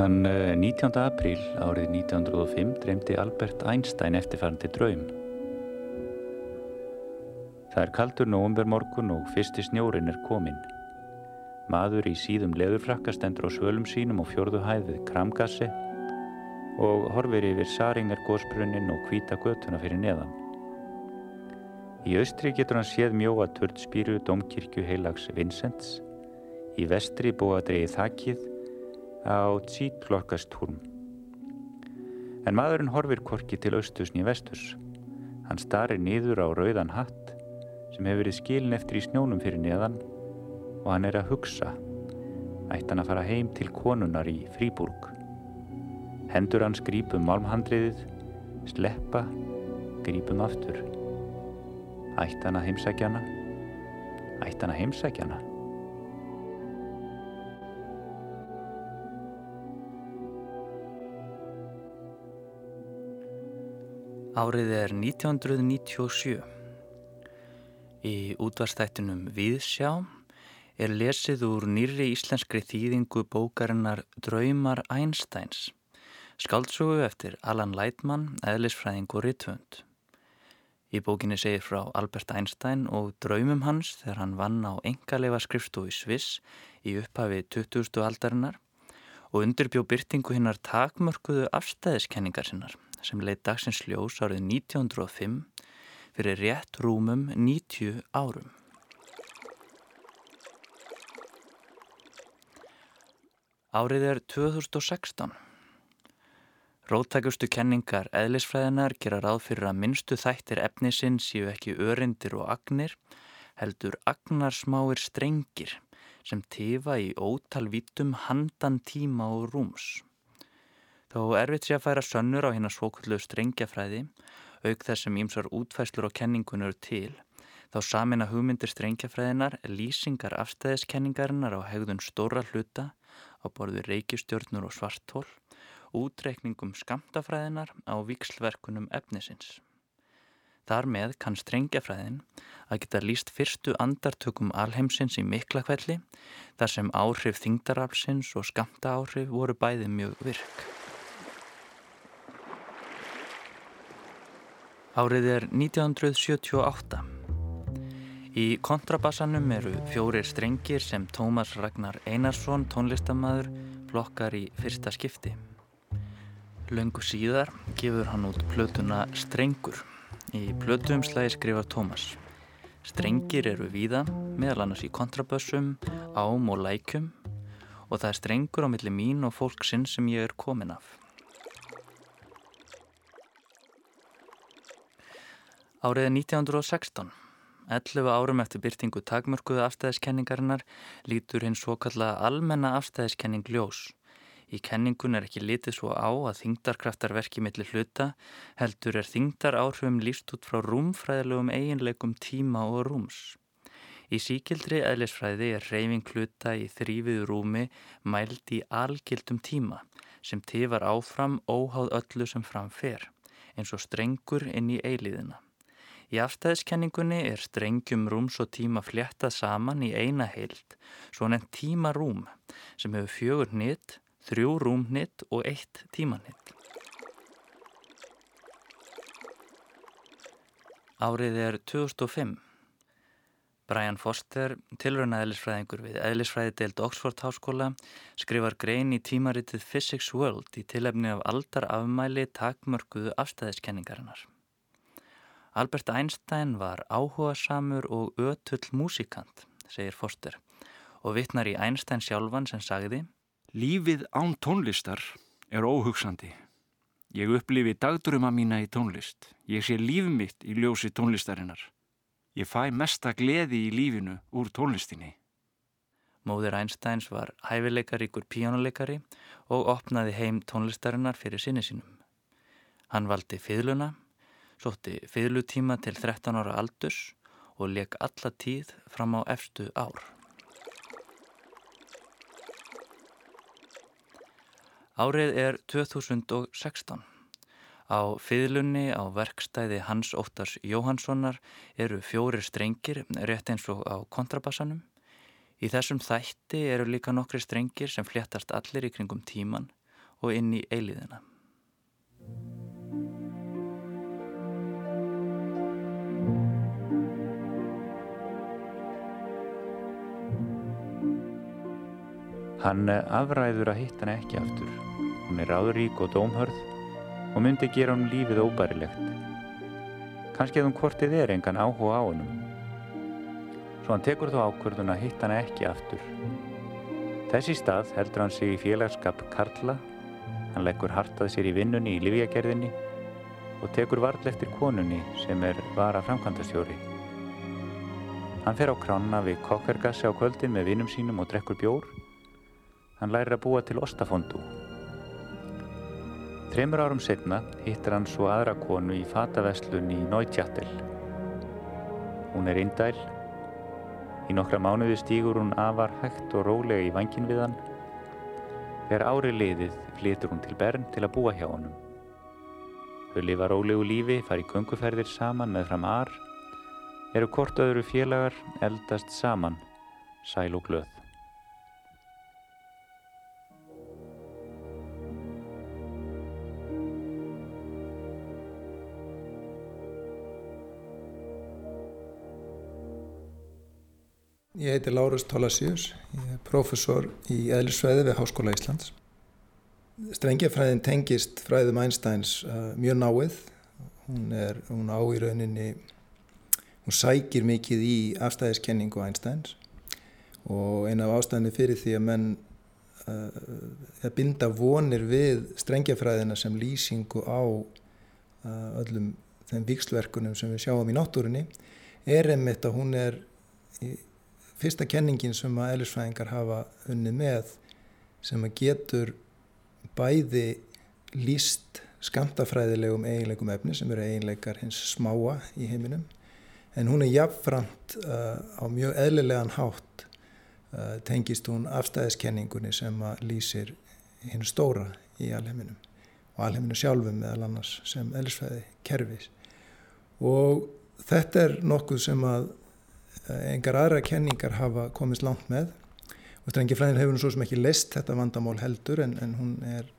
Þann 19. Eh, apríl árið 1905 dreymdi Albert Einstein eftirfærandi draum. Það er kaldur nógumvermorgun og fyrsti snjórin er kominn. Maður í síðum leðurfrakka stendur á svölum sínum og fjörðu hæð við kramgassi og horfir yfir Saringar gósbrunnin og hvita götuna fyrir neðan. Í austri getur hann séð mjóa törnspýru domkirkju heilags Vincents, í vestri búa dreigið þakkið á Tsítlorkastúrm. En maðurinn horfir korki til austusni vestus. Hann starir niður á rauðan hatt sem hefur verið skilin eftir í snjónum fyrir neðan og hann er að hugsa. Ætti hann að fara heim til konunar í Fríburg. Hendur hans grípum málmhandriðið, sleppa, grípum aftur. Ætti hann að heimsækja hana? Ætti hann að heimsækja hana? Árið er 1997. Í útvarstættunum Viðsjá er lesið úr nýri íslenskri þýðingu bókarinnar Draumar Einsteins, skaldsugu eftir Alan Lightman, eðlisfræðing og rittvönd. Í bókinni segir frá Albert Einstein og draumum hans þegar hann vann á engaleifa skrifstofu í Sviss í upphafi 20. aldarinnar og undirbjó byrtingu hinnar takmörkuðu afstæðiskenningar sinnar sem leitt dagsins ljós árið 1905 fyrir rétt rúmum 90 árum. Árið er 2016. Róttækustu kenningar eðlisfræðinar gera ráð fyrir að minnstu þættir efnisinn séu ekki örindir og agnir, heldur agnarsmáir strengir sem tifa í ótalvítum handan tíma og rúms. Þó erfitt sé að færa sönnur á hérna svokullu strengjafræði, auk þess sem ímsar útfæslur á kenningunur til, þá samina hugmyndir strengjafræðinar lýsingar afstæðiskenningarinnar á hegðun stóra hluta á borðu reykjustjörnur og svartól, útreikningum skamtafræðinar á vikslverkunum efnisins. Þar með kann strengjafræðin að geta líst fyrstu andartökum alheimsins í mikla kvelli þar sem áhrif þingdarafsins og skamta áhrif voru bæði mjög virk. Árið er 1978. Í kontrabassanum eru fjórir strengir sem Tómas Ragnar Einarsson, tónlistamæður, blokkar í fyrsta skipti. Laungu síðar gefur hann út plötuna Strengur. Í plötuumslægi skrifar Tómas. Strengir eru víða, meðal annars í kontrabassum, ám og lækum og það er strengur á milli mín og fólksinn sem ég er komin af. Árið 1916, 11 árum eftir byrtingu takmörkuðu afstæðiskenningarinnar, lítur hinn svo kalla almenna afstæðiskenning ljós. Í kenningun er ekki litið svo á að þingdarkraftar verki millir hluta, heldur er þingdar áhrifum líst út frá rúmfræðilegum eiginleikum tíma og rúms. Í síkildri eðlisfræði er reyfing hluta í þrýfiðu rúmi mælt í algildum tíma sem tifar áfram óháð öllu sem framfer, eins og strengur inn í eiliðina. Í afstæðiskenningunni er strengjum rúms og tíma fléttað saman í eina heild, svo nefn tíma rúm sem hefur fjögur nýtt, þrjú rúm nýtt og eitt tíma nýtt. Árið er 2005. Brian Foster, tilröna eðlisfræðingur við eðlisfræði deild Oxford Háskóla, skrifar grein í tímaritið Physics World í tilefni af aldar afmæli takmörkuðu afstæðiskenningarinnar. Albert Einstein var áhuga samur og ötull músikant, segir Foster, og vittnar í Einstein sjálfan sem sagði Lífið án tónlistar er óhugsandi. Ég upplifi dagdröma mína í tónlist. Ég sé líf mitt í ljósi tónlistarinnar. Ég fæ mesta gleði í lífinu úr tónlistinni. Móður Einsteins var hæfileikaríkur píjónuleikari og opnaði heim tónlistarinnar fyrir sinni sínum. Hann valdi fiðluna sótti fyrirlutíma til 13 ára aldurs og leik alla tíð fram á efstu ár. Árið er 2016. Á fyrirlunni á verkstæði Hans Óttars Jóhanssonar eru fjórir strengir rétt eins og á kontrabassanum. Í þessum þætti eru líka nokkri strengir sem fléttast allir í kringum tíman og inn í eiliðina. Hann afræður að hitta hann ekki aftur. Hún er ráðurík og dómhörð og myndi gera hann lífið óbærilegt. Kanski að hún kortið er engan áhuga á hennum. Svo hann tekur þó ákvörðun að hitta hann ekki aftur. Þessi stað heldur hann sig í félagskap Karla, hann leggur hartað sér í vinnunni í livjagerðinni og tekur varl eftir konunni sem er vara framkvæmdastjóri. Hann fer á kranna við kokkergassi á kvöldin með vinnum sínum og drekkur bjór Hann lærir að búa til ostafondú. Þreymur árum setna hittir hann svo aðra konu í fataveslun í Neutjattel. Hún er indæl. Í nokkra mánuði stýgur hún afar hægt og rólega í vangin við hann. Þegar ári liðið flytur hún til Bern til að búa hjá honum. Þau lifa rólegu lífi, fari kunguferðir saman með fram ar, eru kort öðru félagar eldast saman, sæl og glöð. Ég heiti Lárus Tólasíus, ég er professor í eðlisfræði við Háskóla Íslands. Strengjafræðin tengist fræðum Einsteins uh, mjög náið. Hún, er, hún á í rauninni, hún sækir mikið í afstæðiskenningu Einsteins og eina af ástæðinni fyrir því að menn uh, binda vonir við strengjafræðina sem lýsingu á uh, öllum þeim vikslverkunum sem við sjáum í náttúrunni er einmitt að hún er í fyrsta kenningin sem að eðlisfræðingar hafa unni með sem að getur bæði líst skamtafræðilegum eiginleikum efni sem eru eiginleikar hins smáa í heiminum en hún er jafnframt uh, á mjög eðlilegan hátt uh, tengist hún afstæðiskenningunni sem að lýsir hinn stóra í alheiminum og alheiminu sjálfum meðal annars sem eðlisfræði kerfis og þetta er nokkuð sem að engar aðra kenningar hafa komist langt með og strengifræðin hefur nú svo sem ekki list þetta vandamál heldur en, en hún er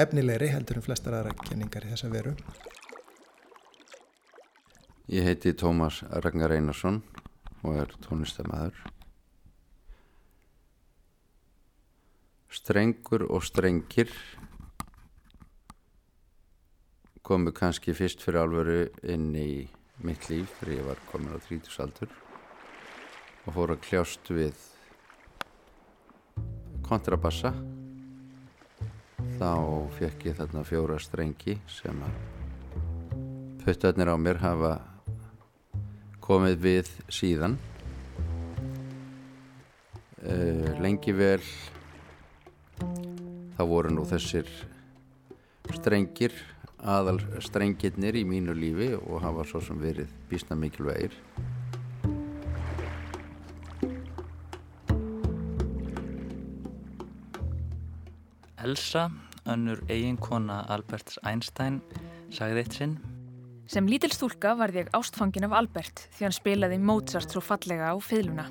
efnilegri heldur en flestar aðra kenningar í þessa veru. Ég heiti Tómas Ragnar Einarsson og er tónlistamæður. Strengur og strengir komu kannski fyrst fyrir alvöru inn í mitt líf þegar ég var komin á 30 aldur og fór að kljást við kontrabassa. Þá fekk ég þarna fjóra strengi sem að puttarnir á mér hafa komið við síðan. Uh, lengi vel þá voru nú þessir strengir aðal strengirnir í mínu lífi og hafa svo sem verið bísna mikilvægir Elsa, önnur eiginkona Alberts Einstein, sagði eitt sinn. Sem lítil stúlka varð ég ástfangin af Albert því hann spilaði Mozart svo fallega á fiðluna.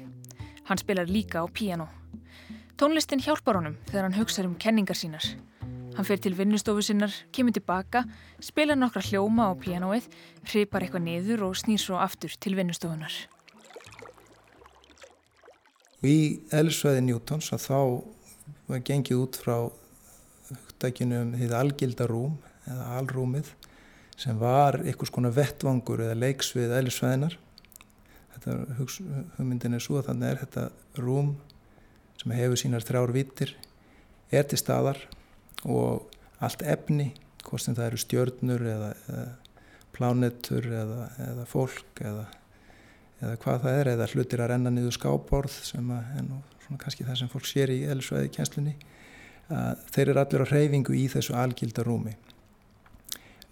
Hann spilar líka á piano. Tónlistin hjálpar honum þegar hann hugsaður um kenningar sínar. Hann fer til vinnustofu sinnar, kemur tilbaka, spila nokkra hljóma á pianoið, hripar eitthvað niður og snýr svo aftur til vinnustofunar. Í elsvæði Newtons að þá var gengið út frá hugdækinu um því algildarúm eða alrúmið sem var einhvers konar vettvangur eða leiksvið eðlisvæðinar. Þetta hugmyndin er svo að þannig er þetta rúm sem hefur sínar þrjár vitir er til staðar og allt efni, hvort sem það eru stjörnur eða, eða plánetur eða, eða fólk eða, eða hvað það er eða hlutir að renna niður skáborð sem að, kannski það sem fólk sér í eðlisvæði kjænslunni að þeir eru allir á hreyfingu í þessu algildarúmi.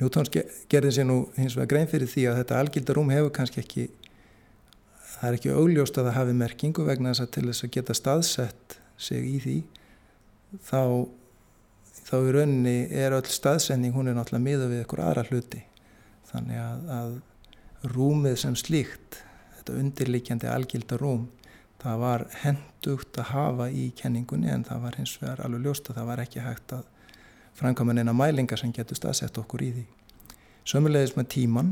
Newtons gerði sér nú hins vegar grein fyrir því að þetta algildarúm hefur kannski ekki, það er ekki augljóst að það hafi merkingu vegna þess að til þess að geta staðsett sig í því, þá, þá í rauninni er öll staðsending, hún er náttúrulega miða við einhver aðra hluti. Þannig að, að rúmið sem slíkt, þetta undirlikjandi algildarúm, það var hendugt að hafa í kenningunni en það var hins vegar alveg ljóst að það var ekki hægt að framkvæma neina mælingar sem getur staðsett okkur í því. Sömulegis með tíman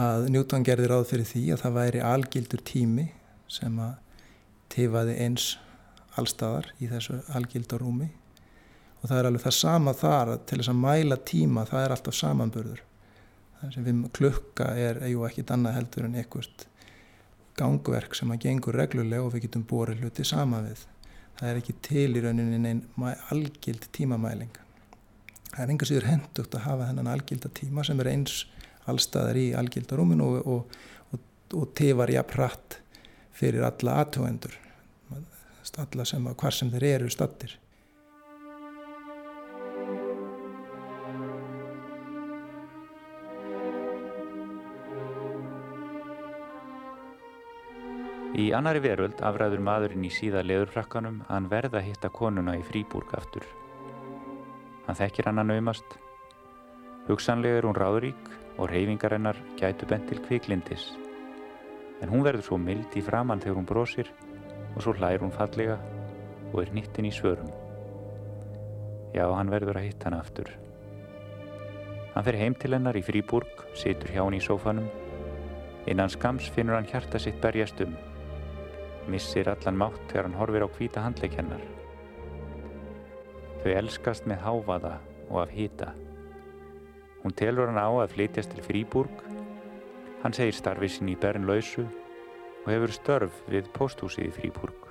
að Newton gerði ráð fyrir því að það væri algildur tími sem að tifaði eins allstaðar í þessu algildarúmi og það er alveg það sama þar til þess að mæla tíma það er alltaf samanburður það sem við klukka er jú ekkit annað heldur en einhvert gangverk sem að gengur reglulega og við getum borið hluti sama við. Það er ekki til í rauninni einn algild tímamæling. Það er enga síður hendugt að hafa þennan algilda tíma sem er eins allstaðar í algildarúminu og, og, og, og tifar jafn hratt fyrir alla aðtöðendur alla sem að hvar sem þeir eru stattir Í annari veröld afræður maðurinn í síða leðurfrakkanum að hann verða að hitta konuna í fríbúrg aftur. Hann þekkir hann að naumast. Hugsanlega er hún ráðurík og reyfingarinnar gætu bent til kviklindis. En hún verður svo mild í framann þegar hún brosir og svo hlæir hún fallega og er nýttin í svörum. Já, hann verður að hitta hann aftur. Hann fer heim til hennar í Fríburg, situr hjá hann í sófanum. Innan skams finnur hann hjarta sitt berjast um. Missir allan mátt þegar hann horfir á hvita handleikennar. Þau elskast með háfaða og af hýta. Hún telur hann á að flytjast til Fríburg. Hann segir starfið sín í Bernlausu og hefur störf við posthúsið í Fríburg.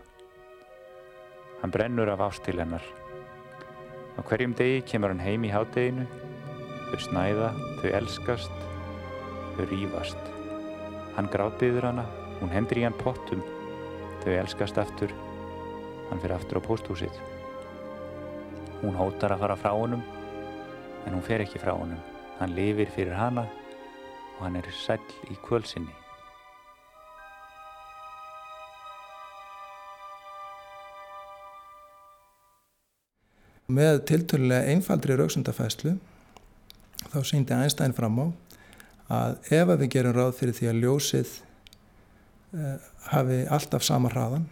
Hann brennur af ást til hennar. Á hverjum degi kemur hann heim í hádeginu. Þau snæða, þau elskast, þau rýfast. Hann gráðbyður hana, hún hendur í hann pottum. Þau elskast aftur. Hann fyrir aftur á posthúsið. Hún hótar að fara frá honum, en hún fer ekki frá honum. Hann lifir fyrir hana og hann er sæl í kvölsinni. Með tilturlega einfaldri rauksundafæslu þá síndi Einstein fram á að ef við gerum ráð fyrir því að ljósið hafi alltaf sama hraðan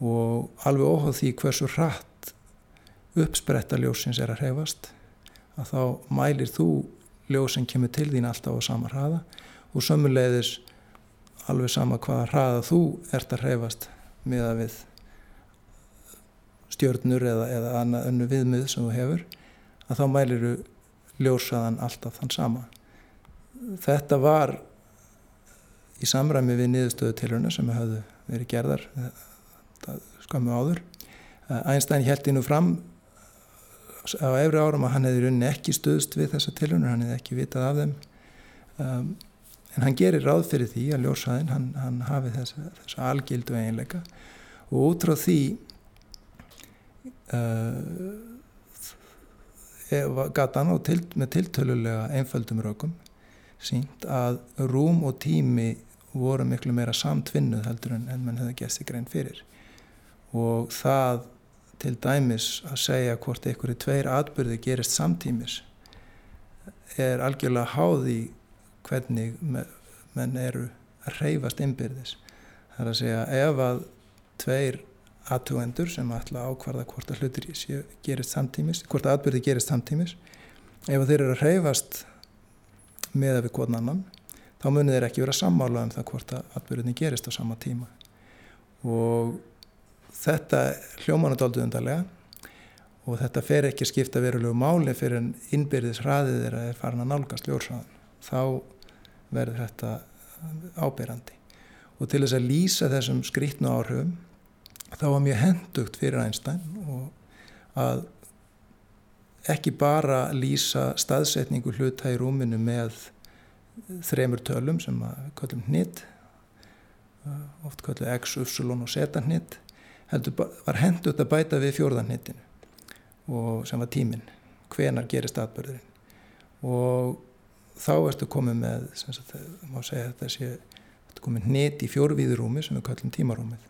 og alveg óháð því hversu hratt uppspretta ljósins er að hreyfast að þá mælir þú ljóð sem kemur til þín alltaf á sama hraða og sömuleiðis alveg sama hvaða hraða þú ert að hreyfast miða við stjörnur eða, eða annað önnu viðmið sem þú hefur að þá mælir þú ljósaðan alltaf þann sama. Þetta var í samræmi við niðurstöðu tilhörna sem hafðu verið gerðar skammu áður. Einstein held innu fram á efri árum að hann hefði rauninni ekki stöðst við þessa tilhörnur, hann hefði ekki vitað af þeim um, en hann gerir ráð fyrir því að ljósaðinn hann, hann hafi þessa, þessa algildu eiginleika og út frá því uh, gata hann til, með tiltölulega einföldum rökum sínt að rúm og tími voru miklu meira samtvinnuð heldur en, en mann hefði gert sig grein fyrir og það til dæmis að segja hvort einhverju tveir atbyrði gerist samtímis er algjörlega háði hvernig menn eru að reyfast innbyrðis. Það er að segja ef að tveir aðtugendur sem ætla að ákvarða hvort að hlutir gerist samtímis, hvort að atbyrði gerist samtímis, ef þeir eru að reyfast með að við hvort annan, þá munir þeir ekki vera sammála um það hvort að atbyrðinni gerist á sama tíma. Og þetta hljóman doldið undarlega og þetta fer ekki skipta verulegu máli fyrir en innbyrðis hraðið að er farin að nálgast ljórsraðan. Þá verður þetta ábyrrandi. Og til þess að lýsa þessum skrítnu áhrifum þá var mjög hendugt fyrir Einstein og að ekki bara lýsa staðsetningu hluta í rúminu með þremur tölum sem við kallum hnitt, oft kallum x, y og z hnitt var hendut að bæta við fjórðanhittinu og sem var tíminn hvenar gerist atbyrðurinn og þá ertu komið með sagt, má segja þetta sé ertu komið hnit í fjórvíðurúmi sem við kallum tímarúmið.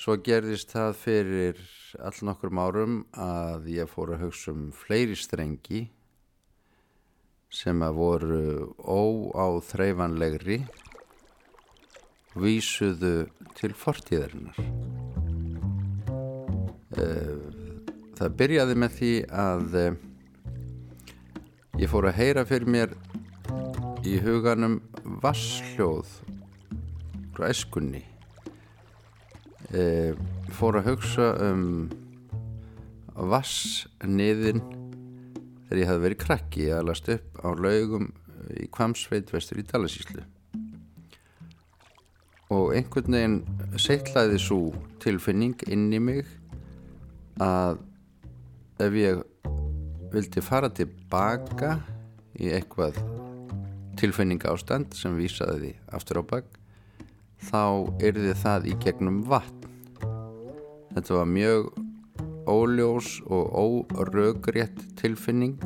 Svo gerðist það fyrir all nokkur árum að ég fór að hugsa um fleiri strengi sem að voru óáþreifanlegri vísuðu til fortíðarinnar. það byrjaði með því að ég fór að heyra fyrir mér í huganum vassljóð frá eskunni e, fór að hugsa um vassniðin þegar ég hafði verið krakki að last upp á laugum í Kvamsveit vestur í Dalasíslu og einhvern veginn seitlaði svo tilfinning inn í mig að ef ég vildi fara tilbaka í eitthvað tilfinninga ástand sem vísaði því aftur á bakk þá erði það í gegnum vatn. Þetta var mjög óljós og órögrétt tilfinning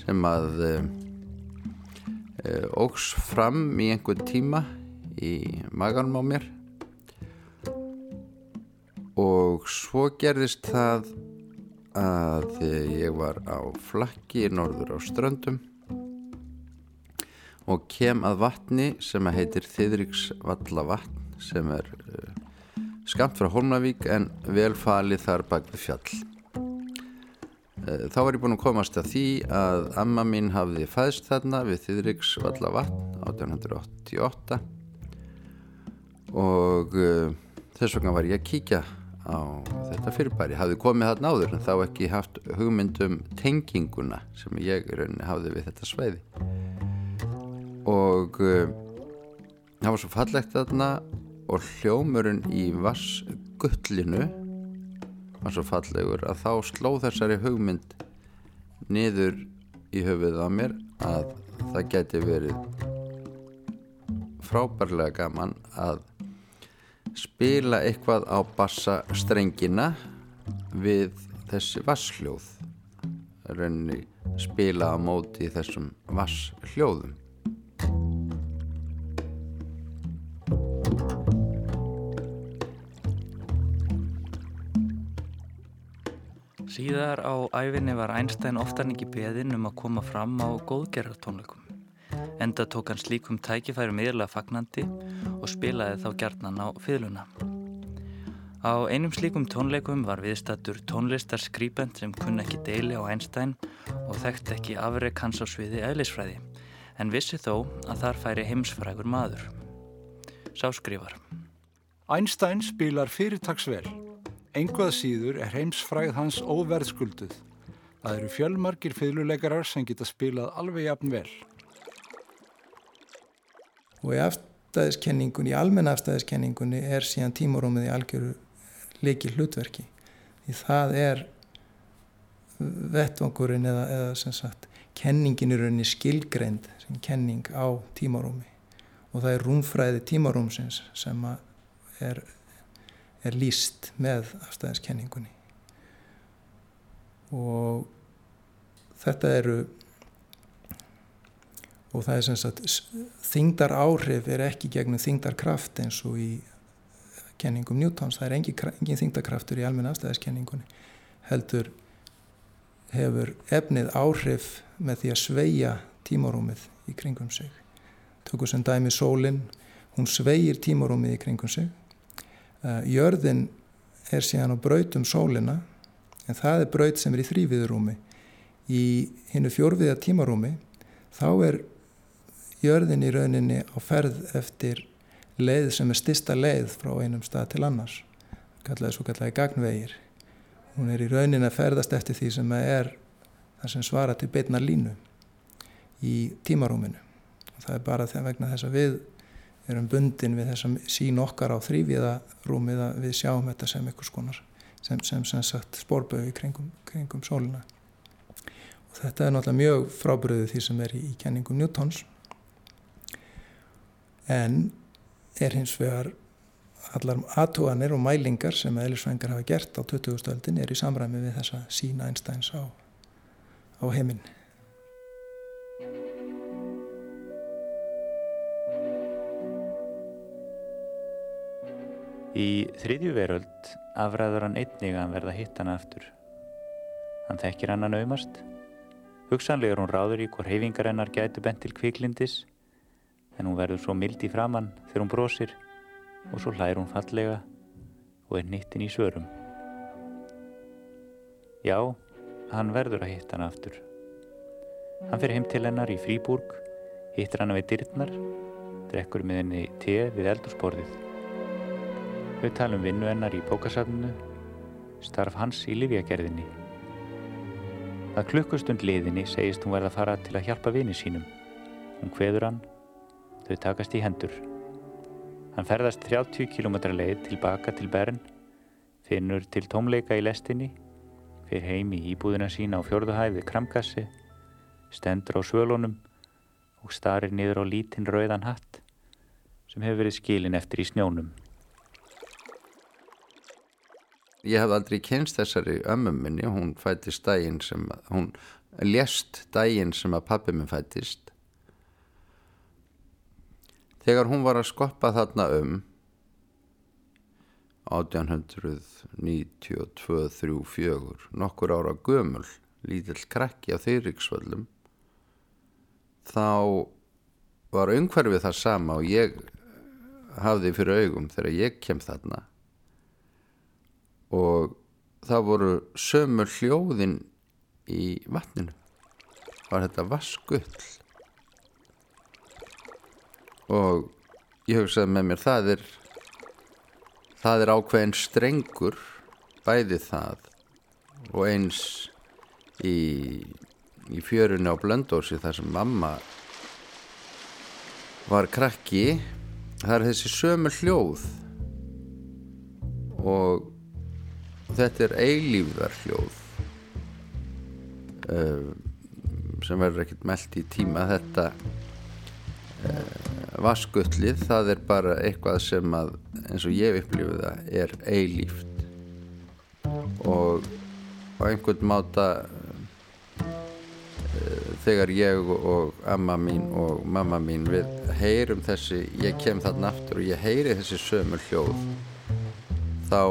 sem að e, ógs fram í einhvern tíma í maganum á mér. Og svo gerðist það að ég var á flakki norður á ströndum og kem að vatni sem heitir Þiðriksvalla vatn sem er skamt frá Holmavík en velfalið þar bak við fjall. Uh, þá var ég búin að komast að því að amma mín hafði fæðst þarna við Þiðriksvalla vatn 1888 og uh, þess vegna var ég að kíkja á þetta fyrirbæri. Hafði komið þarna áður en þá ekki haft hugmyndum tenginguna sem ég rauninni hafði við þetta sveiði og uh, það var svo fallegt þarna og hljómurinn í vassgullinu var svo fallegur að þá sló þessari hugmynd niður í höfuð á mér að það geti verið frábærlega gaman að spila eitthvað á bassastrengina við þessi vassljóð rauninni spila á móti þessum vasshljóðum Síðar á æfinni var Einstein oftan ekki beðinn um að koma fram á góðgerðartónleikum. Enda tók hann slíkum tækifærum yfirlega fagnandi og spilaði þá gjarnan á fyluna. Á einum slíkum tónleikum var viðstattur tónlistarskrýpend sem kunn ekki deili á Einstein og þekkt ekki afreg hans á sviði eðlisfræði, en vissi þó að þar færi heimsfrægur maður. Sá skrifar. Einstein spilar fyrirtagsvel Enguð síður er heimsfræð hans óverðskulduð. Það eru fjölmarkir fylguleikarar sem geta spilað alveg jafn vel. Og í afstæðiskenningunni, í almenna afstæðiskenningunni er síðan tímorúmið í algjöru leiki hlutverki. Því það er vettvangurinn eða, eða sem sagt kenningin í rauninni skilgreind sem kenning á tímarúmi og það er rúmfræði tímarúmsins sem er er líst með afstæðiskenningunni. Og þetta eru og það er sem sagt þingdar áhrif er ekki gegnum þingdarkraft eins og í kenningum Newtons, það er engin, engin þingdarkraftur í almenn afstæðiskenningunni heldur hefur efnið áhrif með því að sveia tímarúmið í kringum sig. Tökur sem dæmi sólinn hún sveir tímarúmið í kringum sig jörðin er síðan á brautum sólina en það er braut sem er í þrýviðurúmi. Í hinnu fjórviða tímarúmi þá er jörðin í rauninni á ferð eftir leið sem er stista leið frá einum stað til annars. Kallaði svo kallaði gagnvegir. Hún er í rauninni að ferðast eftir því sem er það sem svara til beitna línu í tímarúminu. Og það er bara þegar vegna þess að við erum bundin við þess að sín okkar á þrýviða rúmið að við sjáum þetta sem einhvers konar sem, sem, sem sagt spórbögu kringum, kringum sólina og þetta er náttúrulega mjög frábriðið því sem er í, í kenningum Newtons en er hins vegar allar aðtúanir og mælingar sem eðlisvængar hafa gert á 20. stöldin er í samræmi við þessa sína Einsteins á, á heiminn Í þriðju veröld afræður hann einnig að hann verða hitt hann aftur. Hann þekkir hann að naumast. Hugsanlega er hún ráður í hvort heifingar hennar gætu bent til kviklindis en hún verður svo mild í framann þegar hún brosir og svo hlæður hún fallega og er nittin í svörum. Já, hann verður að hitta hann aftur. Hann fyrir heim til hennar í Fríburg, hittir hann við dyrtnar, drekkur með henni te við eldursporðið. Þau tala um vinnu hennar í bókasafninu, starf hans í livjagerðinni. Að klukkustund liðinni segist hún verða að fara til að hjálpa vini sínum. Hún hveður hann, þau takast í hendur. Hann ferðast 30 km leið tilbaka til Bern, finnur til tómleika í lestinni, fyrir heim í íbúðina sína á fjörðuhæði kramkassi, stendur á svölunum og starir niður á lítinn rauðan hatt sem hefur verið skilin eftir í snjónum. Ég hef aldrei kynst þessari ömmum minni, hún fættist daginn sem, hún lést daginn sem að pappi minn fættist. Þegar hún var að skoppa þarna um 1892-34, nokkur ára gömul, lítill krakki á þeirriksvöllum, þá var umhverfið það sama og ég hafði fyrir augum þegar ég kem þarna og það voru sömur hljóðin í vatninu. Var þetta vaskull og ég hugsaði með mér það er það er ákveðin strengur bæði það og eins í, í fjörunni á Blöndósi þar sem mamma var krakki. Það er þessi sömur hljóð og þetta er eilífðar hljóð uh, sem verður ekkert meld í tíma. Þetta uh, vaskullið það er bara eitthvað sem að eins og ég upplifu það er eilíft. Og á einhvern máta uh, þegar ég og amma mín og mamma mín við heyrum þessi ég kem þarna aftur og ég heyri þessi sömur hljóð þá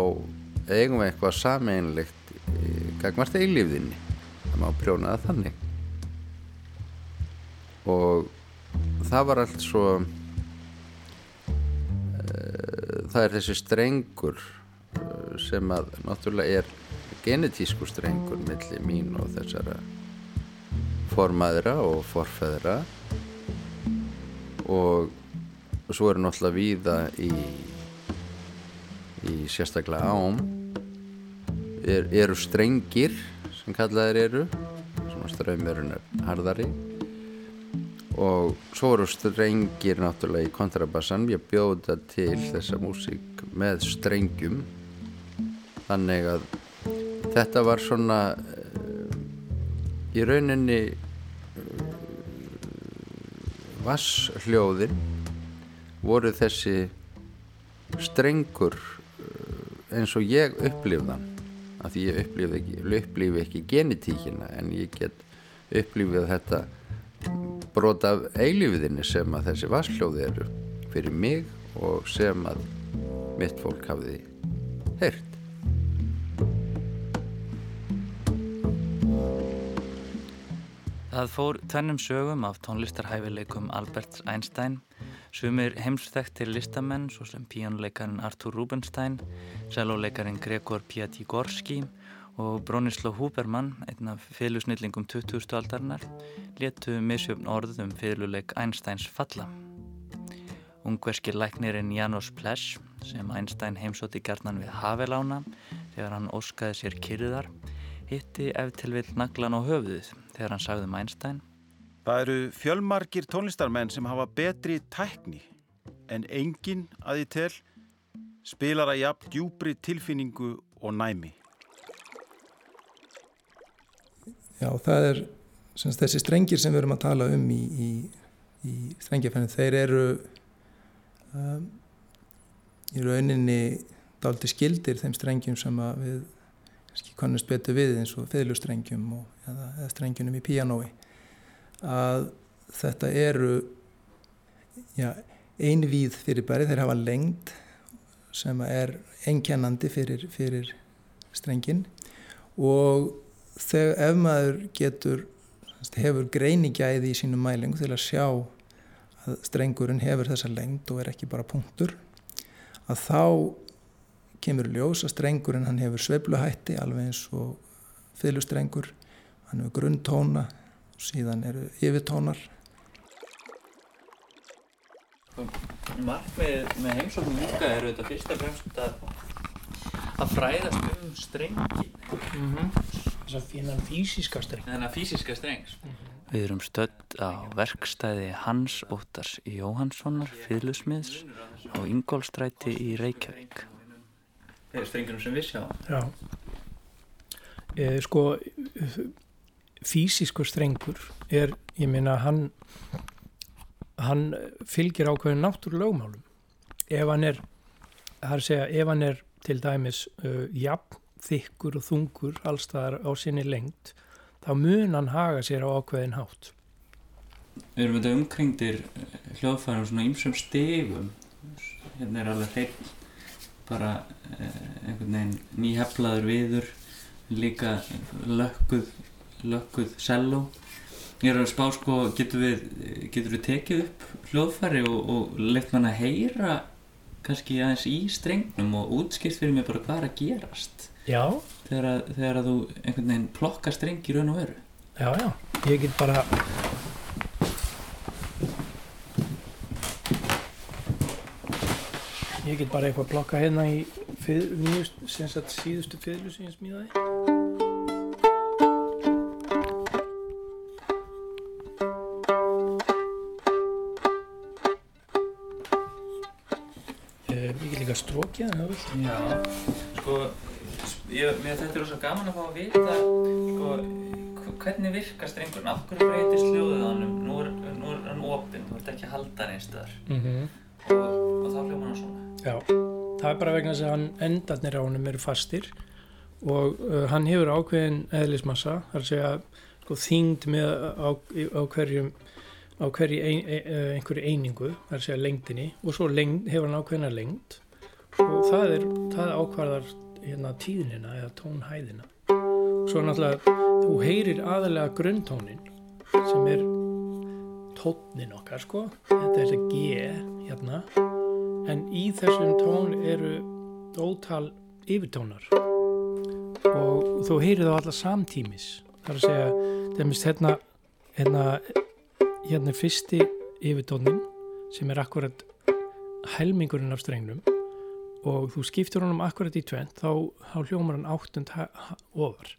eigum við eitthvað sameinlegt gagmart eilífðinni. Það má prjóna það þannig. Og það var allt svo uh, það er þessi strengur uh, sem að náttúrulega er genetísku strengur millir mín og þessara formaðra og forfæðra og svo eru náttúrulega víða í í sérstaklega ám er, eru strengir sem kallaðir eru. Svona ströymurinn er hardari og svo eru strengir náttúrulega í kontrabassan ég bjóða til þessa músík með strengjum. Þannig að þetta var svona uh, í rauninni uh, vassljóðin voru þessi strengur uh, eins og ég upplifðan af því ég upplifi ekki, upplifi ekki genetíkina en ég get upplifið þetta brot af eilífiðinni sem að þessi vassljóði eru fyrir mig og sem að mitt fólk hafiði heyrt. Það fór tvennum sögum af tónlistarhæfileikum Albert Einstein Sumir heimsþektir listamenn svo sem píjónuleikarin Artur Rubinstein, selvoleikarin Gregor Piatigorski og Bronislav Huberman, einn af fyrirlusnillingum 20. aldarinnar, letu misjöfn orð um fyrirluleik Einsteins falla. Ungverski læknirinn Janos Plesch, sem Einstein heimsóti gerðnan við Havelána þegar hann óskaði sér kyrðar, hitti ef til vill naglan á höfuðið þegar hann sagði um Einstein Það eru fjölmarkir tónlistarmenn sem hafa betri tækni en enginn að því tel spilar að jafn djúbri tilfinningu og næmi. Já, það er semst, þessi strengir sem við erum að tala um í, í, í strengjafennum, þeir eru um, í rauninni daldi skildir þeim strengjum sem við kannast betur við eins og feðlustrengjum eða, eða strengjunum í píanói að þetta eru já, einvíð fyrirbæri, þeir hafa lengd sem er einkennandi fyrir, fyrir strengin og þegar ef maður getur hefur greinigæði í sínum mælingu til að sjá að strengurinn hefur þessa lengd og er ekki bara punktur að þá kemur ljós að strengurinn hann hefur sveifluhætti alveg eins og fylgustrengur, hann hefur grunntóna og síðan eru yfirtónar. Markmið með heimsóknum líka eru þetta fyrst og fremst að, að fræðast um strengin. Mm -hmm. Þess að finna fysiska streng. Þennan fysiska strengs. Mm -hmm. Við erum stödd á verkstæði Hans Óttars Jóhanssonar fyrlusmiðs á Ingólstræti í Reykjavík. Það er strengunum sem við sjáum. Já. E, sko, fysiskur strengur er, ég meina, hann hann fylgir ákveðin náttúrulögmálum. Ef hann er það er að segja, ef hann er til dæmis uh, jafn, þykkur og þungur allstaðar á sinni lengt þá mun hann haga sér á ákveðin hátt. Við erum þetta umkringdir uh, hljóðfærum svona ýmsum stegum hérna er alveg hreitn bara eh, einhvern veginn nýheflaður viður líka lökkuð lökkuð selló. Ég er að spá sko, getur við, getur við tekið upp hljóðfæri og, og leitt mann að heyra kannski aðeins í strengnum og útskipt fyrir mig bara hvað er að gerast? Já. Þegar að, þegar að þú einhvern veginn plokka streng í raun og veru. Já, já, ég get bara Ég get bara eitthvað plokka hérna í nýjust, síðustu fyrlu sem ég smíðaði strókja Já, sko ég, mér þetta er ósað gaman að fá að vita sko, hvernig virkar strengurinn? Af hverju breytist hljóðið á hann nú er, nú er hann opinn, þú ert ekki að halda hann einstöðar mm -hmm. og, og þá hljóma hann svona. Já, það er bara vegna þess að hann endarnir á hann eru fastir og uh, hann hefur ákveðin eðlismassa, þar að segja sko, þyngd með á, á hverjum á ein, ein, einhverju einingu, þar að segja lengdini og svo lengd, hefur hann ákveðina lengd og það er, það ákvarðar hérna tíðnina eða tónhæðina. Svo náttúrulega þú heyrir aðalega grunntónin sem er tónin okkar sko. Þetta er þetta G hérna. En í þessum tón eru ótal yfirtónar. Og þú heyrir þá alla samtímis. Þar að segja demist, hérna, hérna hérna fyrsti yfirtónin sem er akkurat helmingurinn af strengnum og þú skiptur honum akkurat í tvent þá, þá hljómar hann áttund ofar.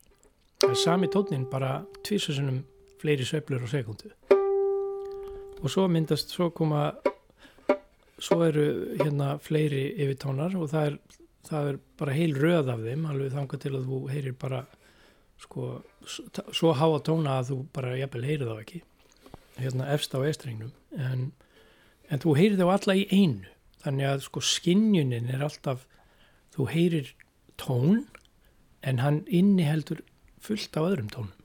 Það er sami tónin bara tvísasunum fleiri söflur á sekundu og svo myndast svo koma svo eru hérna fleiri yfirtónar og það er, það er bara heil röð af þeim alveg þanga til að þú heyrir bara sko svo háa tóna að þú bara jafnvel heyrir þá ekki. Hérna efst á estrengnum en, en þú heyrir þá alla í einu þannig að sko skinnjunin er alltaf þú heyrir tón en hann inniheldur fullt á öðrum tónum.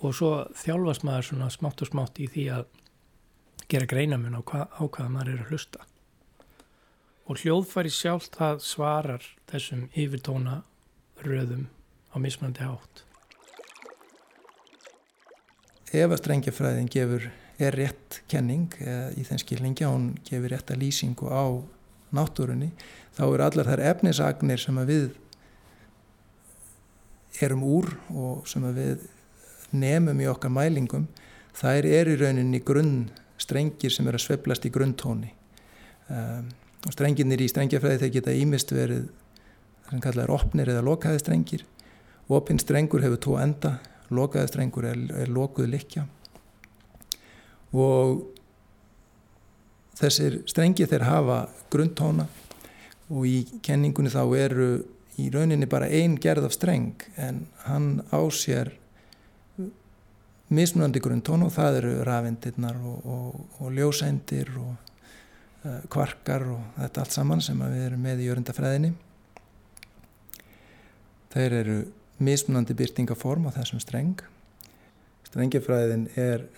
Og svo þjálfast maður svona smátt og smátt í því að gera greinamun á, hva, á hvaða maður er að hlusta. Og hljóðfæri sjálf það svarar þessum yfirtóna röðum á mismandi hátt. Ef að strengjafræðin gefur er rétt kenning í þenn skilningi að hún gefur rétta lýsingu á náttúrunni þá eru allar þær efnisagnir sem við erum úr og sem við nefnum í okkar mælingum þær eru í rauninni grunn strengir sem eru að sveplast í grunntóni um, og strenginir í strengjafræði þeir geta ímist verið það sem kallað er opnir eða lokaði strengir. Opinn strengur hefur tvo enda lokaði strengur er, er lokuð likja og þessir strengi þeir hafa grundtóna og í kenningunni þá eru í rauninni bara ein gerð af streng en hann ásér mismunandi grundtón og það eru rafindirnar og, og, og ljósændir og uh, kvarkar og þetta allt saman sem við erum með í örundafræðinni þeir eru mismunandi byrtingaform á þessum streng. Strengifræðin er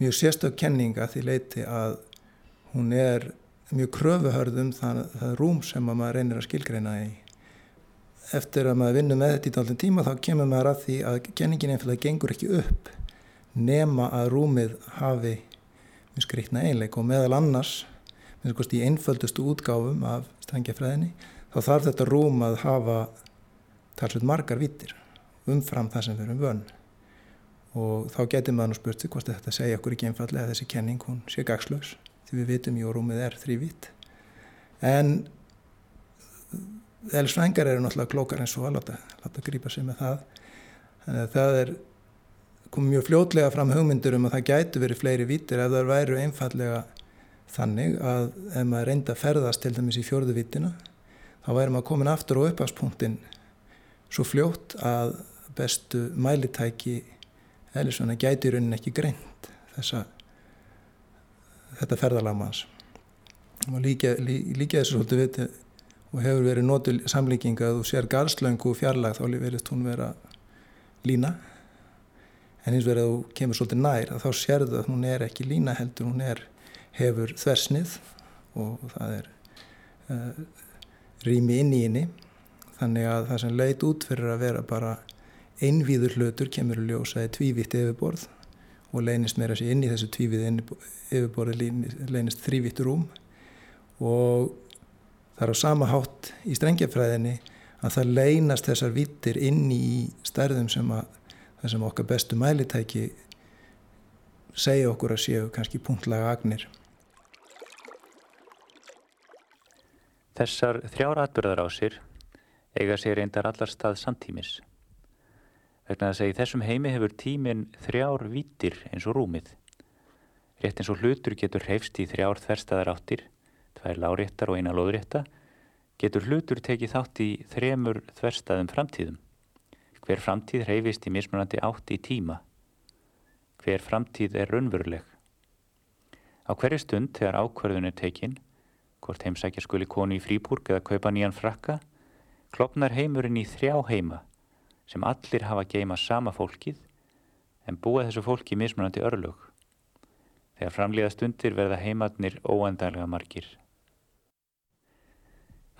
mjög sérstök kenninga því leiti að hún er mjög kröfuhörðum það, það rúm sem maður reynir að skilgreina í. Eftir að maður vinnur með þetta í dálun tíma þá kemur maður að því að kenningin einfallega gengur ekki upp nema að rúmið hafi mjög skriktna einleik og meðal annars í einföldustu útgáfum af strengjafræðinni þá þarf þetta rúm að hafa talsveit margar vittir umfram það sem við erum vönn og þá getur maður spurt sig hvort þetta segja okkur ekki einfallega að þessi kenning hún sé gagslaus því við vitum jú rúmið er þrývít en eðlisfrængar eru náttúrulega klókar eins og að láta, láta grípa sig með það. Þannig að það er komið mjög fljótlega fram hugmyndur um að það gætu verið fleiri vítir ef það væru einfallega þannig að ef maður reynda að ferðast til dæmis í fjörðu vítina þá væri maður komin aftur á uppháspunktin svo fljótt að bestu mælitæki eða svona gæti í rauninni ekki greint þessa þetta ferðalagmanns og líka, líka, líka þessu svolítið viti og hefur verið nótu samlíking að þú sér garslöngu fjarlag þá verist hún vera lína. En eins verið að þú kemur svolítið nær að þá sérðu að hún er ekki lína heldur hún er, hefur þversnið og það er uh, rými inn í inni þannig að það sem leit út fyrir að vera bara einvíður hlutur kemur að ljósa í tvívitt yfirborð og leynist meira sér inn í þessu tvívið yfirborði leynist þrývitt rúm og það er á sama hátt í strengjafræðinni að það leynast þessar vittir inn í stærðum sem að það sem okkar bestu mælitæki segja okkur að séu kannski punktlaga agnir. Þessar þrjára atbyrðar á sér eiga sér reyndar allar stað samtímis vegna að í þessum heimi hefur tíminn þrjár vítir eins og rúmið. Rétt eins og hlutur getur hreyfst í þrjár þverstaðar áttir, tvær láréttar og eina loðrétta, getur hlutur tekið þátt í þremur þverstaðum framtíðum. Hver framtíð hreyfist í mismunandi átt í tíma. Hver framtíð er raunveruleg. Á hverju stund þegar ákverðun er tekinn, hvort heimsækja skuli konu í fríbúrk eða kaupa nýjan frakka, klopnar heimurinn í þrjá heima sem allir hafa geima sama fólkið en búa þessu fólki mismunandi örlug. Þegar framlýða stundir verða heimatnir óendanlega margir.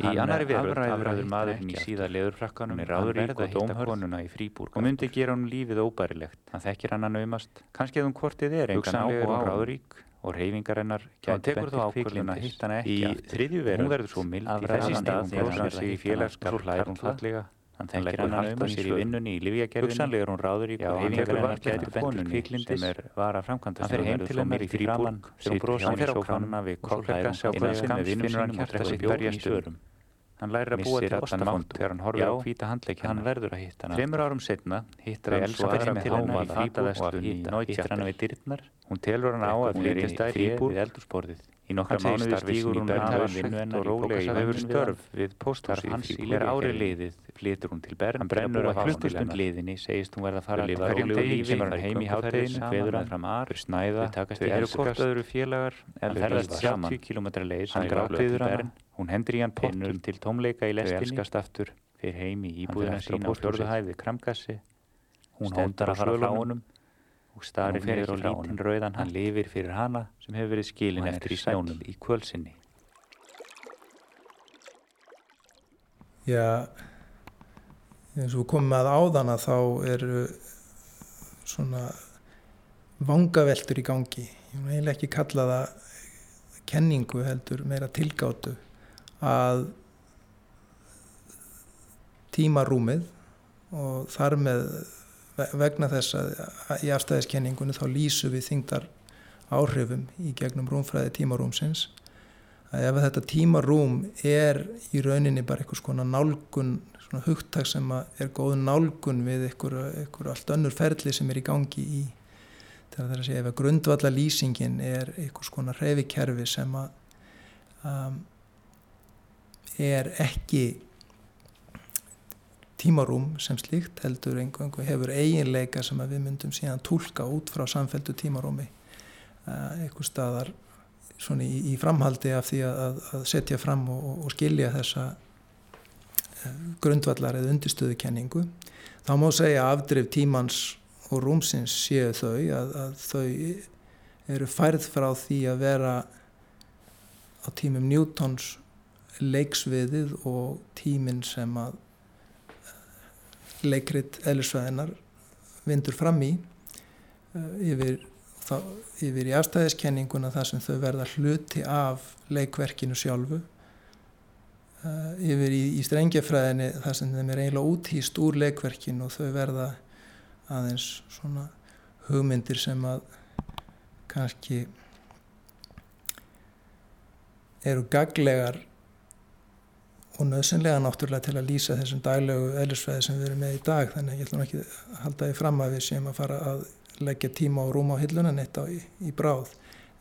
Í annari veröld afræður maðurinn í síða leðurfrakkanum, hann ráður rík og dómhörnuna í fríbúrk og myndi gera hann lífið óbærilegt. Hann þekkir hann að naumast, kannski að hún hvortið er engan áhuga á ráðurík og reyfingarinnar gæti bettir kvikluna hitt hana ekki aftur. Í þriðju veröld, hún verður svo mild í þessi stað þegar hann sig í félagskap hlær hún fallega Hann þekkir hann að um sér í vinnunni í livjagerðinni. Hugsanlega er hún ráður í hefingarinnar gæti bentur kviklindis sem er vara framkvæmda sem verður þó mér í fríbúrk sem brosum í sófanuna við kollhæðum innan skams finnur hann hjarta sitt berjast örum. Hann lærir að búa til ostafondu þegar hann horfir á hvíta handleikjana. Hann verður að hitta hana. Fremur árum setna hittar hann svo aðra með háma í fríbúrk og hittar hann við dyrnar. Hún telur hann á að flytjast þær í við eldursporðið. Í nokkra mánuði stígur hún bernhafin vinnu hennar í bókasafnum störf við pósthúsi hans í ári liðið flytur hún til Bern hann brennur að klukkustund liðinni segist hún verða að fara að lifa rólegu lífi kemur hann heim í hátteginu hveður hann fram ar snæða. þau eru hvort öðru félagar en ferðast 70 km leið hann grátiður hann hún hendur í hann pottum til tómleika í lestinni. þau fyrir heim í íbúðina sína á fjörðuhæði kramkassi. Hún hóndar að fara frá honum og starir niður á lítinn rauðan hann lifir fyrir hana sem hefur verið skilin eftir í snjónum í kvölsinni. Já, eins og komum að áðana þá eru svona vangaveltur í gangi. Ég vil ekki kalla það kenningu heldur meira tilgáttu að tímarúmið og þar með vegna þess að í afstæðiskenningunni þá lýsu við þingdar áhrifum í gegnum rúmfræði tímarúmsins. Að ef þetta tímarúm er í rauninni bara einhvers konar nálgun svona hugtak sem er góð nálgun við einhver, allt önnur ferli sem er í gangi í þegar það er að segja ef að grundvalla lýsingin er einhvers konar reyfikerfi sem að um, er ekki tímarúm sem slíkt heldur einhverjum hefur eiginleika sem við myndum síðan tólka út frá samfelldu tímarúmi uh, einhver staðar svona í, í framhaldi af því að, að setja fram og, og skilja þessa uh, grundvallar eða undirstöðukenningu. Þá má segja afdrif tímans og rúmsins séu þau að, að þau eru færð frá því að vera á tímum Newtons leiksviðið og tíminn sem að leikrit eðlisvæðinar vindur fram í uh, yfir, þá, yfir í afstæðiskenninguna þar sem þau verða hluti af leikverkinu sjálfu uh, yfir í, í strengjafræðinni þar sem þeim er eiginlega úthýst úr leikverkin og þau verða aðeins svona hugmyndir sem að kannski eru gaglegar og nöðsynlega náttúrulega til að lýsa þessum daglegu eðlisfræði sem við erum með í dag. Þannig að ég ætlum ekki að halda því fram að við séum að fara að leggja tíma og rúma á hillunan eitt á í, í bráð.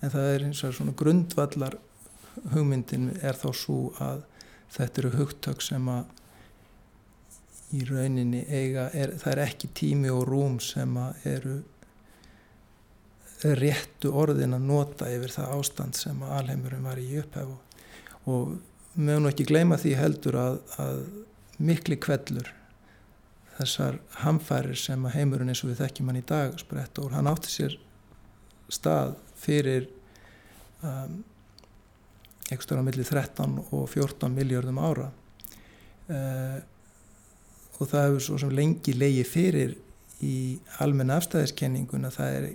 En það er eins og svona grundvallar hugmyndin er þá svo að þetta eru hugtök sem að í rauninni eiga, er, það er ekki tími og rúm sem að eru réttu orðin að nota yfir það ástand sem að alheimurum var í upphef og, meðan ekki gleyma því heldur að, að mikli kvellur þessar hamfærir sem að heimurinn eins og við þekkjum hann í dag spretta úr, hann átti sér stað fyrir um, ekstra á milli 13 og 14 miljardum ára uh, og það hefur svo sem lengi leiði fyrir í almenna afstæðiskenninguna það er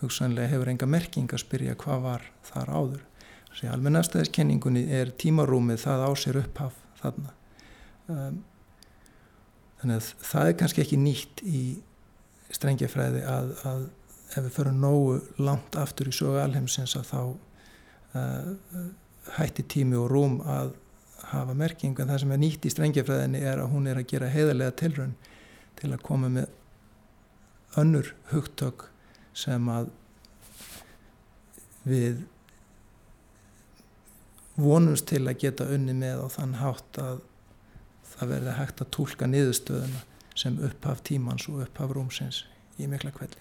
hugsanlega hefur enga merking að spyrja hvað var þar áður. Þessi almenna afstæðiskenningunni er tímarúmið það á sér upphaf þarna. Um, þannig að það er kannski ekki nýtt í strengjafræði að, að ef við förum nógu langt aftur í sögu alheimsins að þá uh, hætti tími og rúm að hafa merking en það sem er nýtt í strengjafræðinni er að hún er að gera heiðarlega tilrönn til að koma með önnur hugtök sem að við vonumst til að geta unni með á þann hátt að það verði hægt að tólka niðurstöðuna sem upphaf tímans og upphaf rúmsins í mikla kvelli.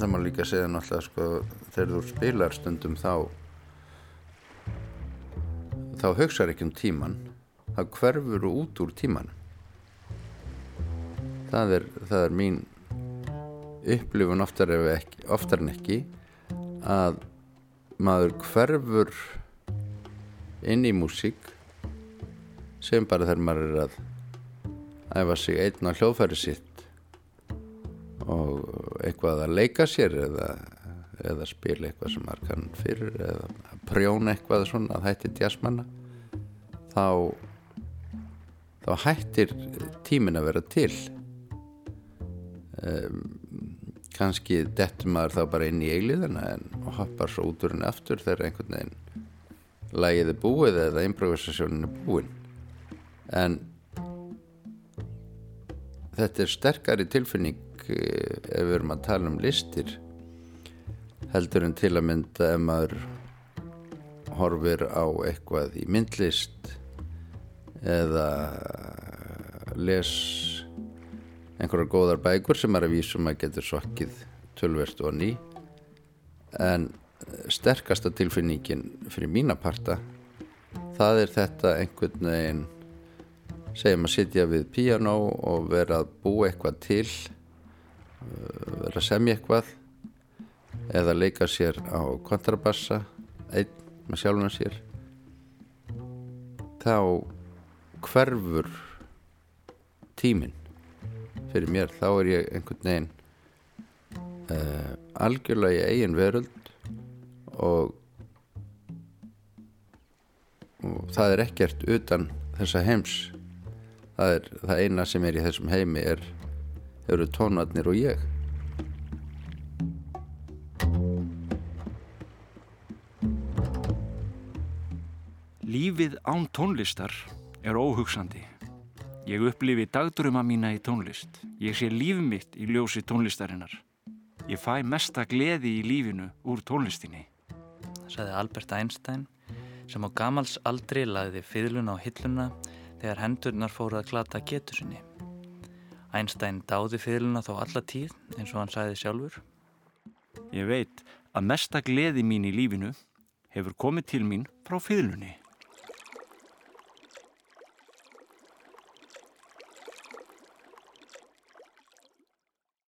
Það má líka segja náttúrulega sko þegar þú spilar stundum þá þá hugsaður ekki um tíman þá hverfur þú út úr tímanum það er, það er mín upplifun oftar, ekki, oftar en ekki að maður hverfur inn í músík sem bara þegar maður er að æfa sig einn á hljóðfæri sitt og eitthvað að leika sér eða, eða spila eitthvað sem maður kann fyrir eða prjóna eitthvað svona að hætti djasmanna þá þá hættir tímin að vera til. Um, kannski dettur maður þá bara inn í eiliðina en hoppar svo út úr henni aftur þegar einhvern veginn lægið er búið eða improvisasjónin er búin. En þetta er sterkari tilfinning eh, ef við erum að tala um listir heldur en til að mynda ef maður horfir á eitthvað í myndlist eða les einhverjar góðar bækur sem er að vísum að getur sokkið tölverst og ný en sterkasta tilfinningin fyrir mína parta það er þetta einhvern veginn segjum að sitja við piano og vera að búa eitthvað til uh, vera að semja eitthvað eða leika sér á kontrabassa einn með sjálfum sér þá hverfur tíminn fyrir mér þá er ég einhvern veginn uh, algjörlega í eigin veröld og, og það er ekkert utan þessa heims það er það eina sem er í þessum heimi er, eru tónarnir og ég Lífið án tónlistar er óhugsandi. Ég upplifi dagduruma mína í tónlist. Ég sé líf mitt í ljósi tónlistarinnar. Ég fæ mesta gleði í lífinu úr tónlistinni. Saði Albert Einstein sem á gamals aldri lagði fiðluna á hilluna þegar hendurnar fóru að klata getur sinni. Einstein dáði fiðluna þó alla tíð eins og hann sagði sjálfur. Ég veit að mesta gleði mín í lífinu hefur komið til mín frá fiðlunni.